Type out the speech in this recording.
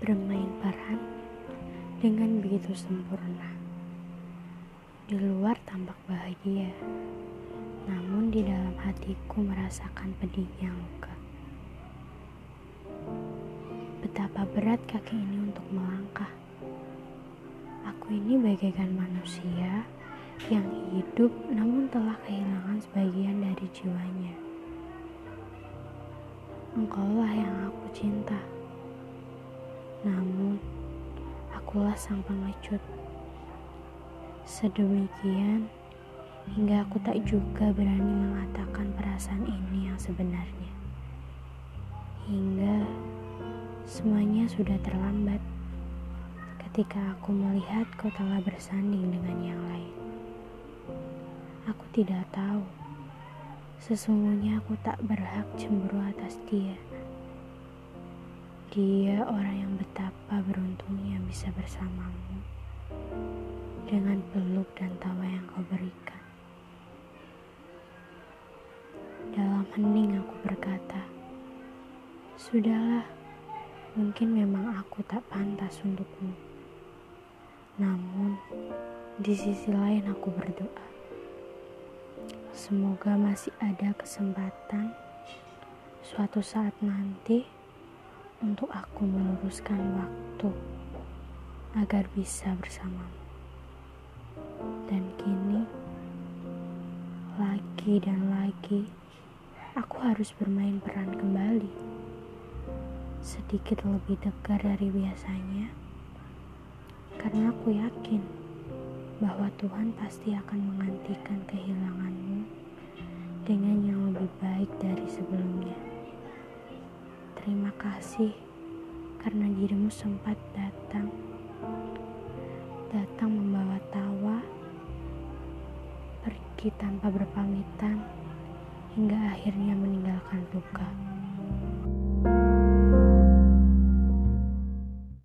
bermain peran dengan begitu sempurna. Di luar tampak bahagia, namun di dalam hatiku merasakan pedihnya luka. Betapa berat kaki ini untuk melangkah. Aku ini bagaikan manusia yang hidup namun telah kehilangan sebagian dari jiwanya. Engkaulah yang aku cinta. Namun, akulah sang pengecut. Sedemikian, hingga aku tak juga berani mengatakan perasaan ini yang sebenarnya. Hingga semuanya sudah terlambat ketika aku melihat kau telah bersanding dengan yang lain. Aku tidak tahu Sesungguhnya aku tak berhak cemburu atas dia. Dia orang yang betapa beruntungnya bisa bersamamu dengan peluk dan tawa yang kau berikan. Dalam hening aku berkata, Sudahlah, mungkin memang aku tak pantas untukmu. Namun, di sisi lain aku berdoa Semoga masih ada kesempatan suatu saat nanti untuk aku meluruskan waktu agar bisa bersamamu. Dan kini, lagi dan lagi, aku harus bermain peran kembali. Sedikit lebih tegar dari biasanya, karena aku yakin bahwa Tuhan pasti akan menggantikan kehilanganmu dengan yang lebih baik dari sebelumnya. Terima kasih karena dirimu sempat datang, datang membawa tawa, pergi tanpa berpamitan, hingga akhirnya meninggalkan luka.